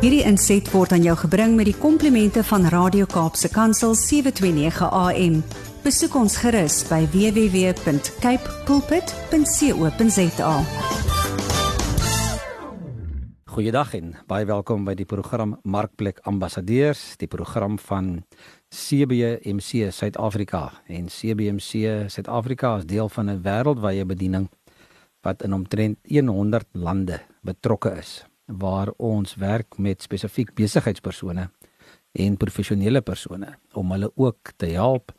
Hierdie inset word aan jou gebring met die komplimente van Radio Kaapse Kansel 729 AM. Besoek ons gerus by www.cape pulpit.co.za. Goeiedag en baie welkom by die program Markplek Ambassadeurs, die program van CBMC Suid-Afrika. En CBMC Suid-Afrika is deel van 'n wêreldwye bediening wat in omtrent 100 lande betrokke is waar ons werk met spesifiek besigheidspersone en professionele persone om hulle ook te help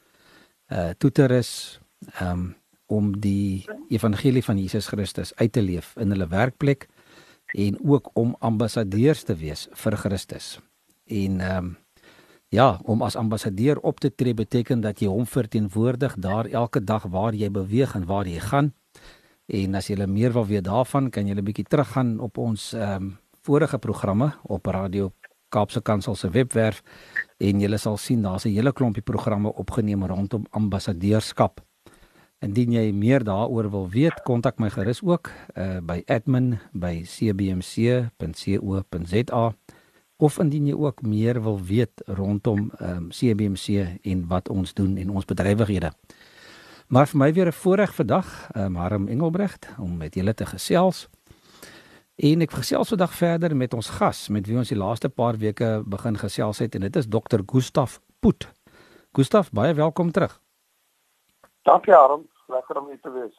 uh toe te rus um, om die evangelie van Jesus Christus uit te leef in hulle werkplek en ook om ambassadeurs te wees vir Christus. En ehm um, ja, om as ambassadeur op te tree beteken dat jy hom verteenwoordig daar elke dag waar jy beweeg en waar jy gaan. En as jy meer wil weet daarvan, kan jy 'n bietjie teruggaan op ons ehm um, vorige programme op Radio Kaapse Kansel se webwerf en jy sal sien daar's 'n hele klompie programme opgeneem rondom ambassadeurskap. Indien jy meer daaroor wil weet, kontak my gerus ook uh, by admin@cbmc.co.za of indien jy ook meer wil weet rondom um, ehm, CBMC en wat ons doen en ons bedrywighede. Maar vir my weer 'n voorreg vandag, um, Harm Engelbrecht om met julle te gesels. En ek gesels vandag verder met ons gas met wie ons die laaste paar weke begin gesels het en dit is Dr. Gustaf Poot. Gustaf, baie welkom terug. Dankie Aram, lekker om hier te wees.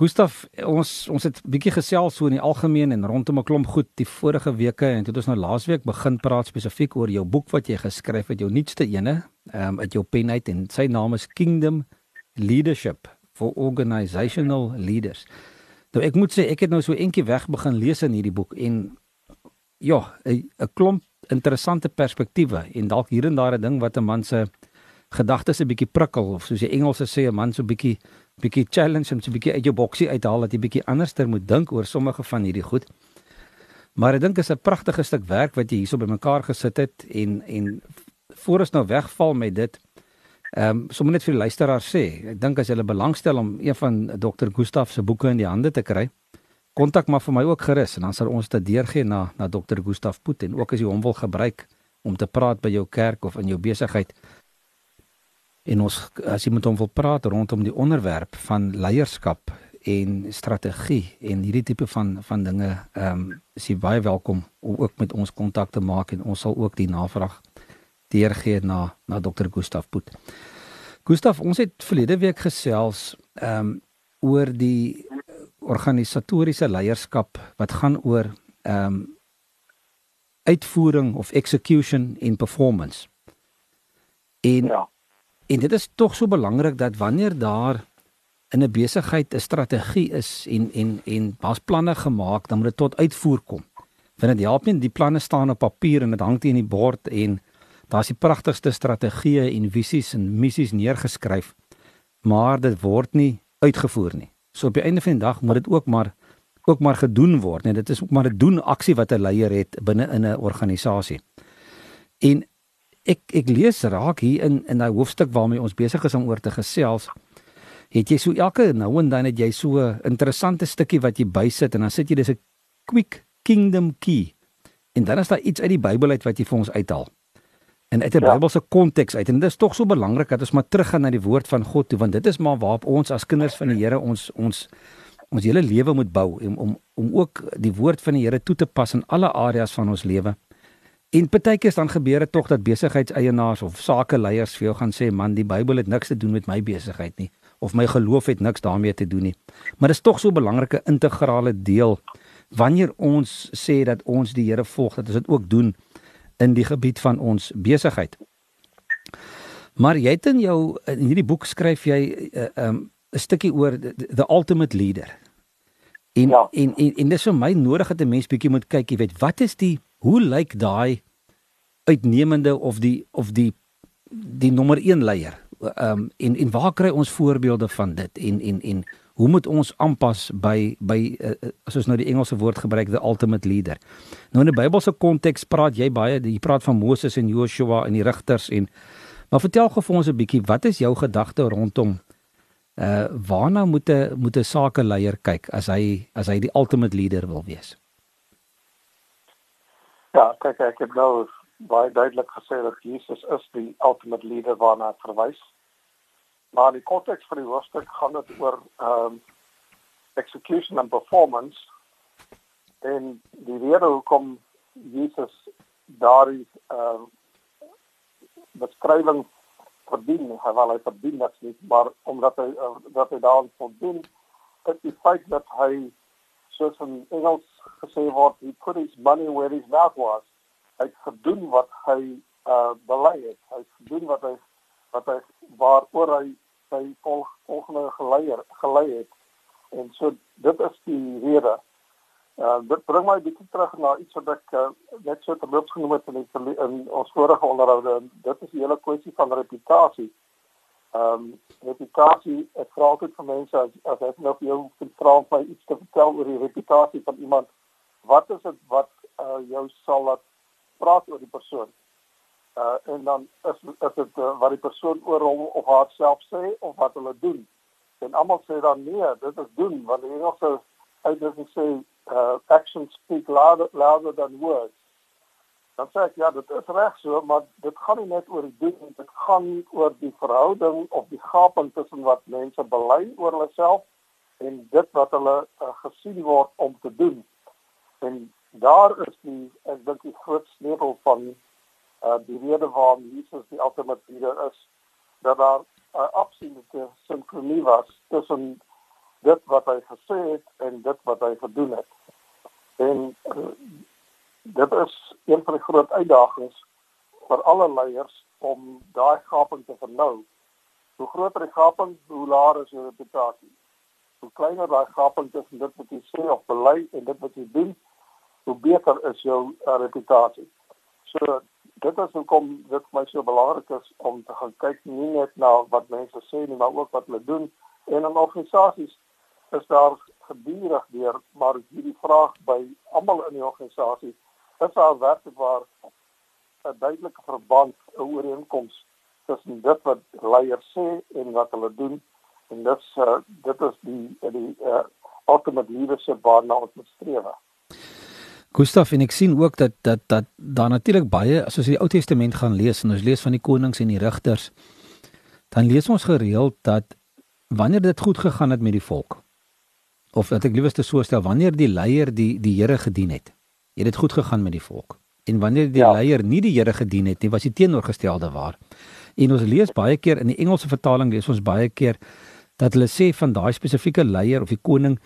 Gustaf, ons ons het bietjie gesels so in die algemeen en rondom 'n klomp goed die vorige weke en toe het ons nou laasweek begin praat spesifiek oor jou boek wat jy geskryf het, jou nuutste ene, ehm um, uit jou pen uit en sy naam is Kingdom Leadership for Organizational Leaders. Nou ek moet sê ek het nou so eentjie weg begin lees in hierdie boek en ja, 'n klomp interessante perspektiewe en dalk hier en daar 'n ding wat 'n man se gedagtes 'n bietjie prikkel of soos die Engelse sê 'n man so 'n bietjie bietjie challenge hom so 'n bietjie uit jou boksie uithaal dat jy bietjie anderster moet dink oor sommige van hierdie goed. Maar ek dink is 'n pragtige stuk werk wat jy hierso bymekaar gesit het en en voor ons nou wegval met dit Ehm um, sommer net vir die luisteraar sê, ek dink as jy belangstel om een van Dr. Gustaf se boeke in die hande te kry, kontak maar vir my ook gerus en dan sal ons dit deurgee na na Dr. Gustaf Poot en ook as jy hom wil gebruik om te praat by jou kerk of in jou besigheid. En ons as jy met hom wil praat rondom die onderwerp van leierskap en strategie en hierdie tipe van van dinge, ehm um, is jy baie welkom om ook met ons kontak te maak en ons sal ook die navraag deurgee na na Dr. Gustaf Poot. Gustaf, ons het verlede week gesels ehm um, oor die organisatoriese leierskap wat gaan oor ehm um, uitvoering of execution in performance. En ja. en dit is tog so belangrik dat wanneer daar in 'n besigheid 'n strategie is en en en daar's planne gemaak, dan moet dit tot uitvoer kom. Want dit help nie die planne staan op papier en dit hang teen die bord en daar's die pragtigste strategieë en visies en missies neergeskryf, maar dit word nie uitgevoer nie. So op die einde van die dag moet dit ook maar ook maar gedoen word, nee, dit is ook maar 'n doen aksie wat 'n leier het binne in 'n organisasie. En ek ek lees raak hier in in daai hoofstuk waarmee ons besig is om oor te gesels, het jy so elke nou en dan het jy so 'n interessante stukkie wat jy bysit en dan sit jy dis 'n quick kingdom key. En dan is daar iets uit die Bybel uit wat jy vir ons uithaal en uit 'n ja. Bybelse konteks uit. En dit is tog so belangrik dat ons maar teruggaan na die woord van God toe want dit is maar waarop ons as kinders van die Here ons ons ons hele lewe moet bou om om om ook die woord van die Here toe te pas in alle areas van ons lewe. En partykeers dan gebeur dit tog dat besigheidseienaars of sakeleiers vir jou gaan sê man die Bybel het niks te doen met my besigheid nie of my geloof het niks daarmee te doen nie. Maar dit is tog so 'n belangrike integrale deel wanneer ons sê dat ons die Here volg dat ons dit ook doen in die gebied van ons besigheid. Maar jy het in jou in hierdie boek skryf jy 'n uh, um, stukkie oor the, the ultimate leader. En, ja. en en en dis vir my nodig dat 'n mens bietjie moet kyk, jy weet, wat is die hoe lyk daai uitnemende of die of die die nommer 1 leier? Ehm um, en en waar kry ons voorbeelde van dit en en en hoe moet ons aanpas by by uh, as ons nou die Engelse woord gebruik the ultimate leader. Nou in 'n Bybelse konteks praat jy baie jy praat van Moses en Joshua en die rigters en maar vertel gou vir ons 'n bietjie wat is jou gedagte rondom uh waarna moet 'n moet 'n sakeleier kyk as hy as hy die ultimate leader wil wees? Ja, kyk ek het nou baie duidelik gesê dat Jesus is die ultimate leader waarna ek verwys. Maar die konteks vir die hoofstuk gaan dit oor ehm um, execution and performance en die rede hoekom Jesus daardie ehm uh, beskrywing verdien, hy wil hy verdien dat nie, maar omdat hy uh, dat hy daar verdien, dit is feit dat hy soos in Engels gesê word, he put his money where his mouth was. Hy het gedoen wat hy uh belê het. Hy het gedoen wat hy wat hy waaroor hy sy volg, volgende geleier gelei het. En so dit is die rede Uh, dit bring my bietjie terug na iets wat ek uh, net so terloops genoem het in, in ons vorige onderhoude. Dit is die hele kwessie van reputasie. Ehm um, reputasie, ek vra altyd vir mense as as ek nou vir jou vra om my iets te vertel oor die reputasie van iemand, wat is dit wat uh, jou sal laat praat oor die persoon? Uh en dan is is dit uh, wat die persoon oor hom of haarself sê of wat hulle doen. En almal sê dan nee, dit is doen want die Engelse uitdrukking sê uh, actions speak louder, louder than words. Dan sê ek ja, dit is reg so, maar dit gaan nie net oor die doen, dit gaan oor die verhouding of die gaping tussen wat mense bely oor hulle self en dit wat hulle uh, gesien word om te doen. En daar is die ek dink die groot sleutel van uh, die rede waarom Jesus die alternatiewe is dat daar 'n uh, absolute sinkronie was tussen dit wat hy gesê het en dit wat hy gedoen het. En uh, dit is een van die groot uitdagings vir alle leiers om daai gaping te vernou. Hoe groter die gaping, hoe laer is jou reputasie. Hoe kleiner daai gaping tussen dit wat jy sê of bely en dit wat jy doen, hoe beter is jou uh, reputasie. So dit is hoekom dit vir my so belangrik is om te gaan kyk nie net na wat mense sê nie, maar ook wat hulle doen en in organisasies is daar gedurig deur maar hierdie vraag by almal in die organisasie is daar werklik waar 'n duidelike verband 'n ooreenkoms tussen dit wat leiers sê en wat hulle doen en dit uh, dit is die die uh, ultimate leadership waarna ons moet streef. Gustav en ek sien ook dat dat dat daar natuurlik baie as ons die Ou Testament gaan lees en ons lees van die konings en die rigters dan lees ons gereeld dat wanneer dit goed gegaan het met die volk of dat ek liewerste so stel wanneer die leier die die Here gedien het het dit goed gegaan met die volk en wanneer die ja. leier nie die Here gedien het nie was die teenoorgestelde waar en ons lees baie keer in die Engelse vertaling lees ons baie keer dat hulle sê van daai spesifieke leier of die koning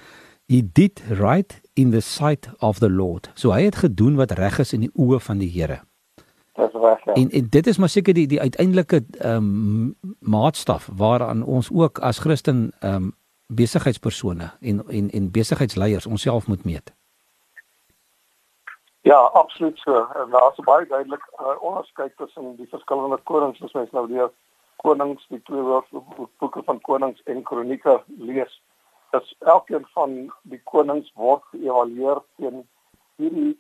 he did right in the sight of the lord so hy het gedoen wat reg is in die oë van die Here Dis reg. Ja. En, en dit is maar seker die die uiteindelike ehm um, maatstaf waaraan ons ook as Christen ehm um, besigheidspersone en en en besigheidsleiers onsself moet meet. Ja, absoluut so. En daar is baie duidelik uh, onderskeid tussen die verskillende konings as mens nou die konings die twee boeke van konings en kronieke lees. Dat elkeen van die konings word geëvalueer teen hierdie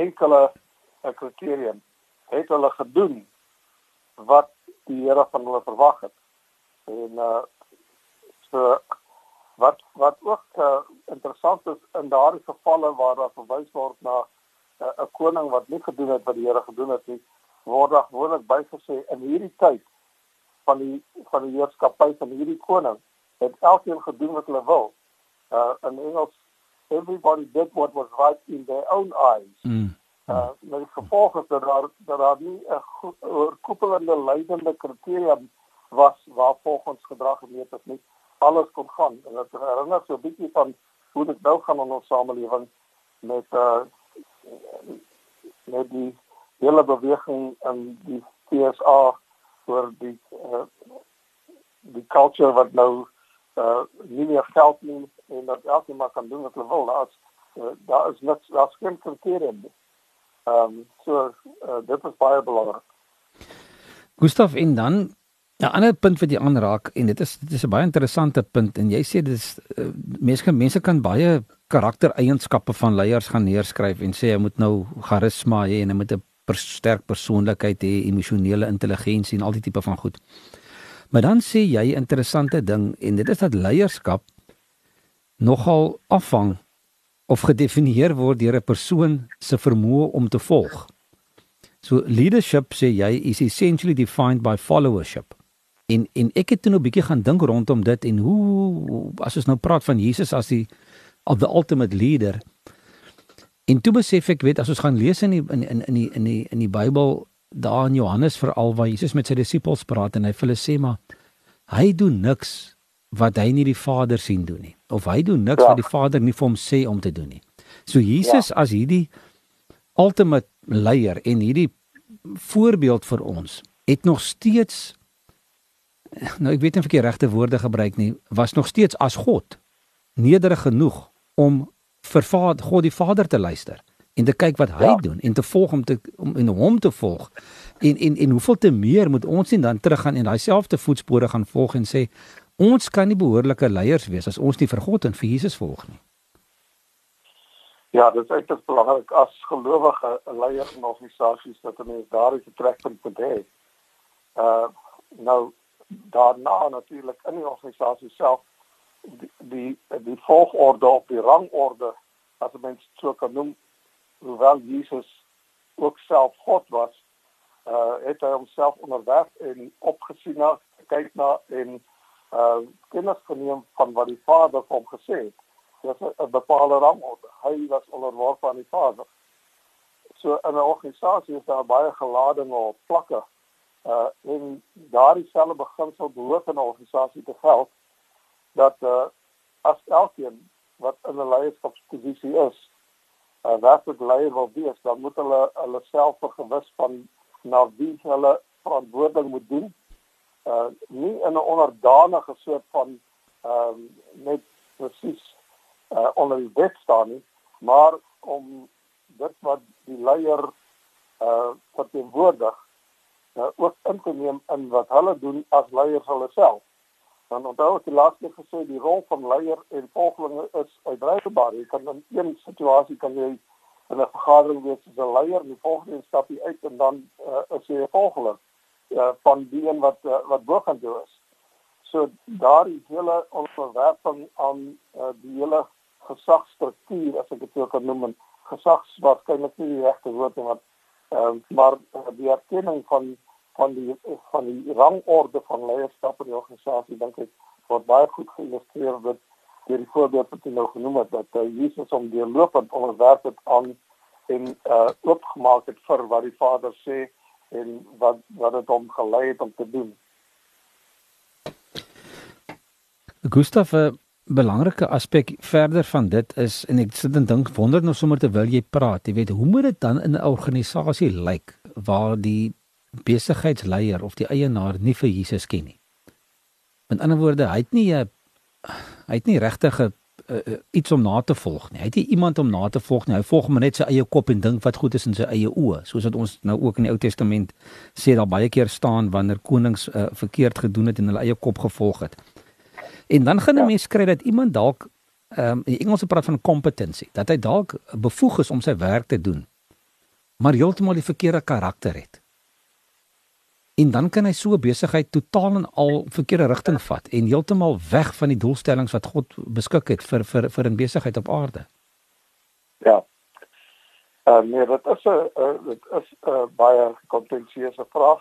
enkele uh, kriterium. Het hulle gedoen wat die Here van hulle verwag het? En uh so wat wat ook uh, interessant is in daardie gevalle waar daar verwys word na eh, 'n uh, koning wat nie gedoen het wat die Here gedoen het nie word daar gewoonlik bygesê in hierdie tyd van die van die heerskappy van hierdie koning het elkeen gedoen wat hulle wil uh in Engels everybody did what was right in their own eyes. Mm. uh met gevolg is dat daar dat daar nie 'n oorkoepelende leidende kriterium was waar volgens gedrag gemeet is nie. Alles kon gaan. En dit herinner so 'n bietjie van hoe dit nou gaan in ons samelewing met uh met die hele beweging en die CSA oor die uh, die culture wat nou uh nie meer geld nie en dat elkeen maar kan doen wat hy wil daar's uh, daar is net daar's geen kriteria nie. Ehm um, so uh, dit is baie belangrik. Gustav en dan 'n ander punt wat jy aanraak en dit is dit is 'n baie interessante punt en jy sê dis uh, mense mense kan baie karaktereienskappe van leiers gaan neerskryf en sê jy moet nou charisma hê en jy moet 'n sterk persoonlikheid hê, emosionele intelligensie en al die tipe van goed. Maar dan sê jy 'n interessante ding en dit is dat leierskap nogal afhang of gedefinieer word deur 'n persoon se vermoë om te volg. So leadership sê jy is essentially defined by followership. En en ek het toe 'n nou bietjie gaan dink rondom dit en hoe as ons nou praat van Jesus as die of the ultimate leader. En toe besef ek weet as ons gaan lees in die in in in die in die in die Bybel daar in Johannes veral waar Jesus met sy disippels praat en hy vir hulle sê maar hy doen niks wat hy nie die Vader sien doen nie of hy doen niks ja. wat die Vader nie vir hom sê om te doen nie. So Jesus ja. as hierdie ultimate leier en hierdie voorbeeld vir ons het nog steeds nou ek weet nie of ek die regte woorde gebruik nie was nog steeds as God nederig genoeg om vir Vader God die Vader te luister en te kyk wat hy ja. doen en te volg om te om in hom te volg en en en hoeveel te meer moet ons nie dan teruggaan en daai selfde voetspore gaan volg en sê ons kan nie behoorlike leiers wees as ons nie vir God en vir Jesus volg nie Ja, dit is uiters belangrik as gelowige leiers en organisasies dat hulle daardie vertrekpunt moet hê. Uh nou daarna natuurlik in die organisasie self die die, die volgorde op die rangorde as mens so kan noem hoewel Jesus ook self God was uh het hy homself onderwerf en opgesien na kyk na en uh kennis geneem van wat die Vader vir hom gesê het dis 'n bepaalde rangorde. Hy was onderworpe aan die Vader. So in 'n organisasie is daar baie geladinge op vlakke. Uh en daardie selfe beginsel behoort in 'n organisasie te geld dat uh as elkeen wat in 'n leierskapsposisie is, uh werklik leier wil wees, dan moet hulle hulle self vergewis van na wie hulle verantwoordelik moet doen. Uh nie in 'n onderdanige soort van ehm um, net presies uh, onder die wet staan nie, maar om dit wat die leier uh verteenwoordig uh, ook in te neem in wat hulle doen as leiers hulle self. Dan onthou ek die laaste gesê die rol van leier en volgelinge is uitdryfbaar. Jy kan in een situasie kan jy in 'n vergadering wees as 'n leier die volgende stap jy uit en dan uh, is jy 'n volgeling uh, van die een wat uh, wat bo gaan doen is. So daardie hele onderwerping aan uh, die hele gesagsstruktuur as ek dit sou kan noem gesags waarskynlik nie die regte woord is wat ehm uh, maar die erkenning van van die van die rangorde van leierskap in die organisasie dink ek word baie goed geïllustreer met deur die voorbeeld wat jy nou genoem het dat uh, Jesus om die lopend onderwerp het aan en uh oopgemaak het vir wat die Vader sê en wat wat dit hom gelei het om te doen. Gustav belangrike aspek verder van dit is en ek sit en dink wonder nou sommer terwyl jy praat, jy weet, hoe moet dit dan in 'n organisasie lyk waar die besigheidsleier of die eienaar nie vir Jesus ken nie. Met ander woorde, hy het nie 'n hy het nie regtig 'n uh, iets om na te volg nie. Hy het nie iemand om na te volg nie. Hy volg maar net sy eie kop en dink wat goed is in sy eie oë, soos wat ons nou ook in die Ou Testament sê daar baie keer staan wanneer konings uh, verkeerd gedoen het en hulle eie kop gevolg het. En dan gaan 'n ja. mens kry dat iemand dalk ehm um, die Engelse praat van kompetensie, dat hy dalk bevoeg is om sy werk te doen. Maar heeltemal die verkeerde karakter het. En dan kan hy so besigheid totaal en al verkeerde rigting vat en heeltemal weg van die doelstellings wat God beskik het vir vir vir 'n besigheid op aarde. Ja. Uh, nee, dit is 'n uh, dit is 'n uh, baie komplekse vraag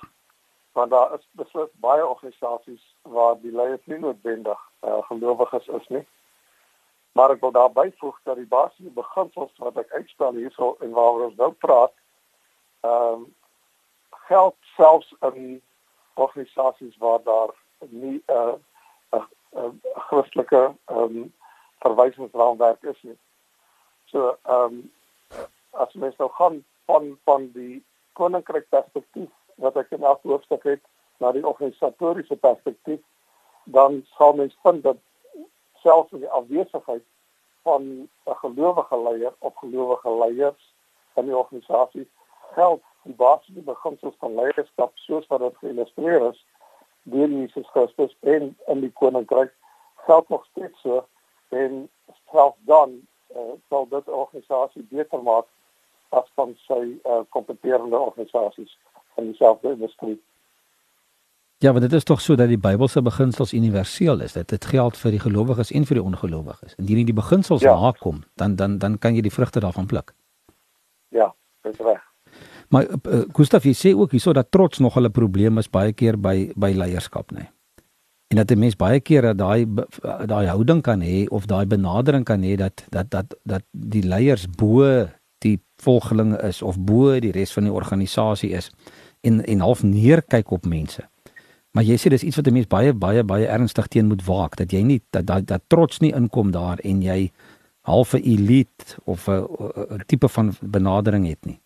want daar is beslis baie organisasies waar die leiers nie noodwendig uh, gelowiges is nie. Maar ek wil daarby voeg dat die basiese beginsels wat ek uitstel hierso en waaroor ons nou praat, ehm um, geld selfs in organisasies waar daar nie 'n uh, 'n uh, uh, Christelike ehm um, verwysingsraamwerk is nie. So ehm um, as mens nou gaan van van die koninkryk perspektief wat ek in elke hoofstuk het na die organisatoriese perspektief, dan sal mens vind dat selfs in die afwesigheid van 'n gelowige leier of gelowige leiers in die organisasie geld basiese beginsels van leierskap soos wat dit geïllustreer is deur Jesus Christus en in die koninkryk geld nog steeds so en selfs dan uh, sal dit organisasie beter maak as van sy uh, kompeterende organisasies van dieselfde industrie. Ja, want dit is tog so dat die Bybelse beginsels universeel is. Dat dit geld vir die gelowiges en vir die ongelowiges. Indien jy die beginsels ja. nakom, dan dan dan kan jy die vrugte daarvan pluk. Ja, dis reg. Maar uh, Gustaf, jy sê ook hierso dat trots nog 'n probleem is baie keer by by leierskap, nê. Nee. En dat 'n mens baie keer dat daai daai houding kan hê of daai benadering kan hê dat dat dat dat die leiers bo die volgelinge is of bo die res van die organisasie is en en half neerkyk op mense. Maar jy sê dis iets wat 'n mens baie baie baie ernstig teen moet waak dat jy nie dat dat, dat trots nie inkom daar en jy half 'n elite of 'n tipe van benadering het nie.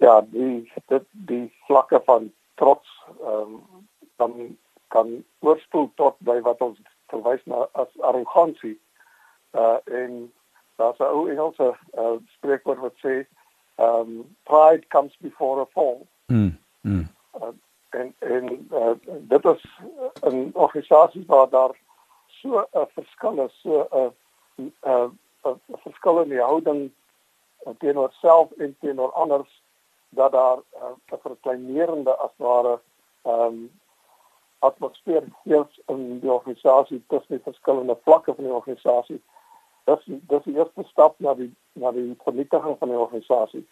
Ja, die dit die vlakke van trots ehm um, dan kan oorspoel tot by wat ons verwys na as arrogansie. Uh en daar's 'n ou Engelse uh, spreekwoord wat sê ehm um, pride comes before a fall. Mm. mm. Uh, en en uh, dit is 'n organisasie waar daar so 'n verskil is, so 'n 'n 'n verskil in die houding teenoor self en teenoor anders dat daar 'n verkleinerende as ware ehm um, atmosfeer heers in die organisasie tussen die verskillende vlakke van die organisasie. Dis dis die eerste stap na die na die vernietiging van die organisasie.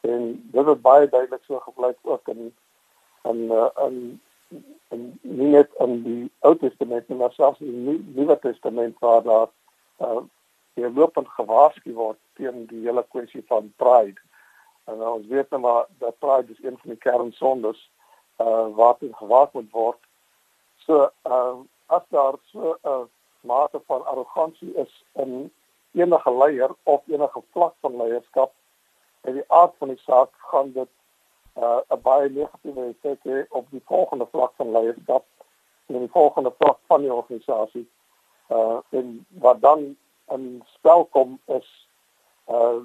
En dit het baie duidelik so gebleik ook in in uh, in en nie net in die Ou Testament maar selfs in die Nuwe Testament waar daar uh, hier lopend gewaarsku word teen die hele kwessie van pride. En uh, ons weet nou maar dat pride is een van die kernsondes uh wat gewaak moet word. So uh as daar so 'n uh, mate van arrogansie is in enige leier of enige vlak van leierskap, en die aard van die saak gaan dit uh, 'n baie negatiewe effek hê op die volgende vlak van leierskap en die volgende vlak van die organisasie. Uh en wat dan in spel kom is uh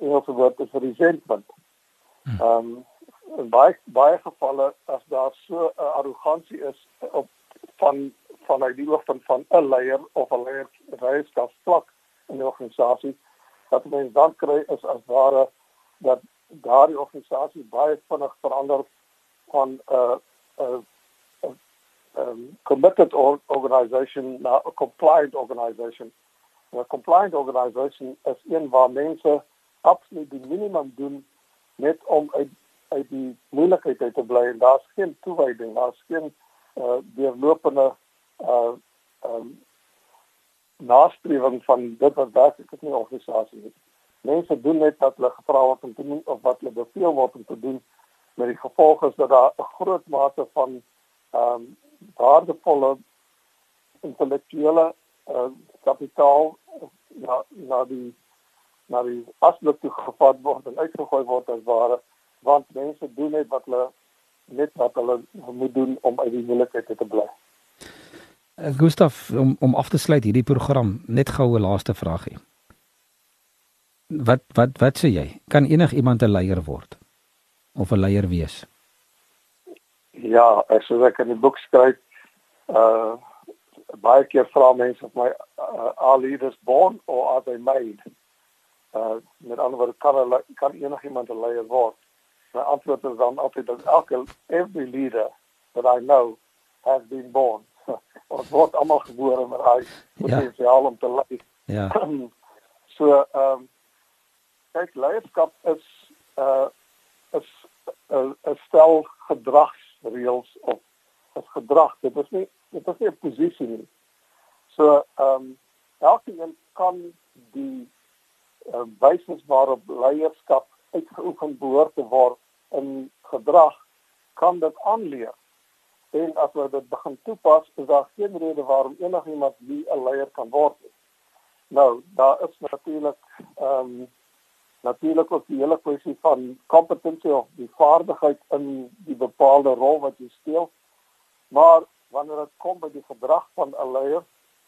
in elke woord is resentment. Hm. Ehm um, in baie baie gevalle as daar so 'n uh, arrogansie is op van vanuit die oog van van 'n leier of 'n leier leierskap vlak in die organisasie dat mense dan kry is as ware dat daardie organisasie baie vinnig verander van 'n uh, 'n uh, uh, um, committed organization na 'n compliant organization. 'n Compliant organization is een waar mense absoluut die minimum doen net om uit uit die moeilikheid uit te bly. En daar's geen toewyding, daar's geen uh deurlopende uh um nastrewing van dit wat werklik is in die organisasie is. Mense doen net wat hulle gevra word om te doen of wat hulle beveel word om te doen met die gevolg is dat daar 'n groot mate van ehm um, waardevolle intellektuele uh, kapitaal na na die na die aspek toe gevat word en uitgegooi word as ware want mense doen net wat hulle net wat hulle moet doen om uit die moeilikheid te bly. Uh, Gustaf om om af te sluit hierdie program net gou 'n laaste vraagie wat wat wat sê jy? Kan enigiemand 'n leier word of 'n leier wees? Ja, ek sê ek in die boek skryf uh baie keer vra mense of my uh, are leaders born or are they made? Uh met ander woorde kan hulle kan enigiemand 'n leier word? My antwoord is dan altyd dat elke every leader that I know has been born. Ons word almal gebore met daai ja. potensiaal ja. om te lei. Ja. so ehm um, kyk leierskap is uh is 'n uh, stel gedragsreëls of is gedrag dit is nie dit is nie 'n posisie nie. So ehm um, elkeen kan die uh, wyses waarop leierskap uitgeoefen behoort te word in gedrag kan dit aanleer. En as jy dit begin toepas is daar geen rede waarom enigiemand nie 'n leier kan word nie. Nou daar is natuurlik ehm um, natuurlik ook die hele kwessie van kompetensie of die vaardigheid in die bepaalde rol wat jy speel. Maar wanneer dit kom by die gedrag van 'n leier,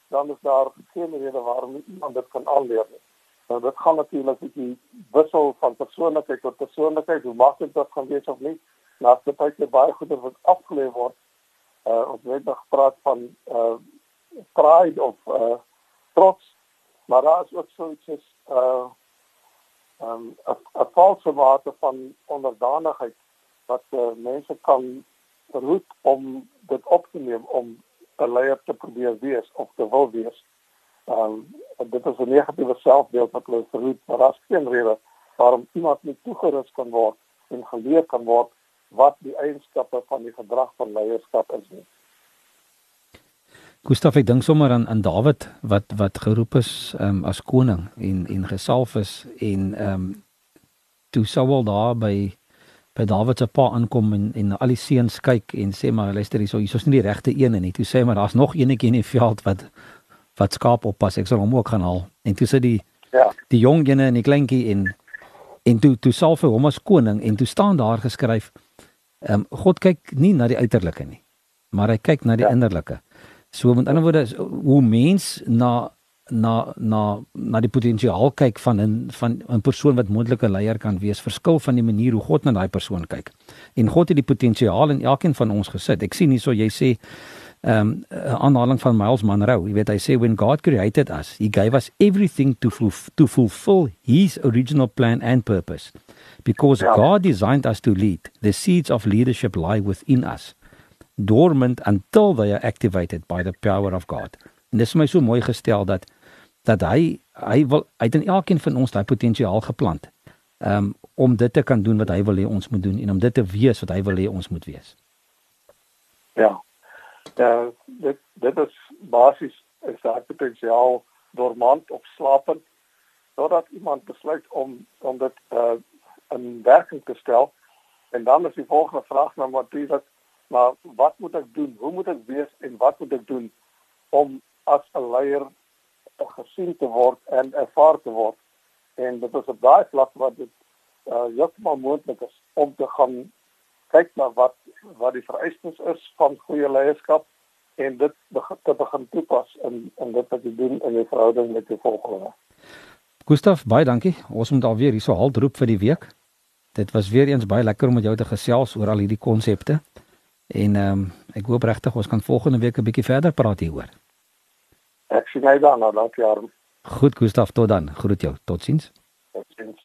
dan is daar geen rede waarom iemand dit kan aanleer nie. Nou dit gaan natuurlik met die wissel van persoonlikheid tot persoonlikheid, hoe maklik dit gaan wees of nie. Maar dit baie baie goed wat afgelê word. Uh ons het nog gepraat van uh pride of uh trots, maar daar is ook so iets as uh um, 'n valse mate van onderdanigheid wat uh, mense kan verhoed om dit op te neem om 'n leier te probeer wees of te wil wees. Um, dit is 'n negatiewe selfbeeld wat hulle verhoed, maar daar's geen rede waarom iemand nie toegerus kan word en geleer kan word wat die eienskappe van die gedrag van leierskap is nie. Gustav ek dink sommer aan aan Dawid wat wat geroep is um, as koning en en gesalf is en ehm um, toe Saul daar by by Dawid se pa aankom en en al die seuns kyk en sê maar luister hierso hierso's nie die regte een nie. Toe sê maar daar's nog eenetjie in die veld wat wat skaap oppas. Ek sal hom ook gaan haal. En toe sê die ja. die jong ene en die kleintjie en en toe toe sal vir hom as koning en toe staan daar geskryf ehm um, God kyk nie na die uiterlike nie, maar hy kyk na die ja. innerlike. So met ander woorde hoe mens na na na na die potensiaal kyk van 'n van 'n persoon wat moontlike leier kan wees, verskil van die manier hoe God na daai persoon kyk. En God het die potensiaal in elkeen van ons gesit. Ek sien hierso jy sê um, aanhaling van Miles Monroe. Jy weet hy sê when God created us, he gave us everything to to fulfill his original plan and purpose. Because ja. God designed us to lead, the seeds of leadership lie within us, dormant until they are activated by the power of God. En dis vir my so mooi gestel dat dat hy hy wil uit in elkeen van ons daai potensiaal geplant. Um om dit te kan doen wat hy wil hê ons moet doen en om dit te wees wat hy wil hê ons moet wees. Ja. Ja, dit dit is basies is daai potensiaal dormant of slapend totdat iemand besluit om om dit uh in werking te stel. En dan is die volgende vraag nou maar dis dat maar wat moet ek doen? Hoe moet ek wees en wat moet ek doen om as 'n leier gesien te word en ervaar te word? En dit is op daai vlak wat dit uh heeltemal moontlik is om te gaan kyk na wat wat die vereistes is van goeie leierskap en dit te begin toepas in in dit wat jy doen in jou verhouding met jou volgelinge. Gustaf, baie dankie. Ons moet alweer hierso halt roep vir die week. Dit was weer eens baie lekker om met jou te gesels oor al hierdie konsepte. En ehm um, ek hoop regtig ons kan volgende week 'n bietjie verder praat hieroor. Ek sien uit daarna, dankie Arm. Goed Gustaf, tot dan. Groet jou. Totsiens. Totsiens.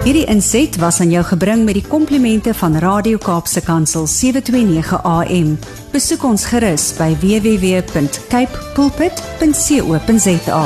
Hierdie inset was aan jou gebring met die komplimente van Radio Kaapse Kansel 729 AM. Besoek ons gerus by www.cape pulpit.co.za.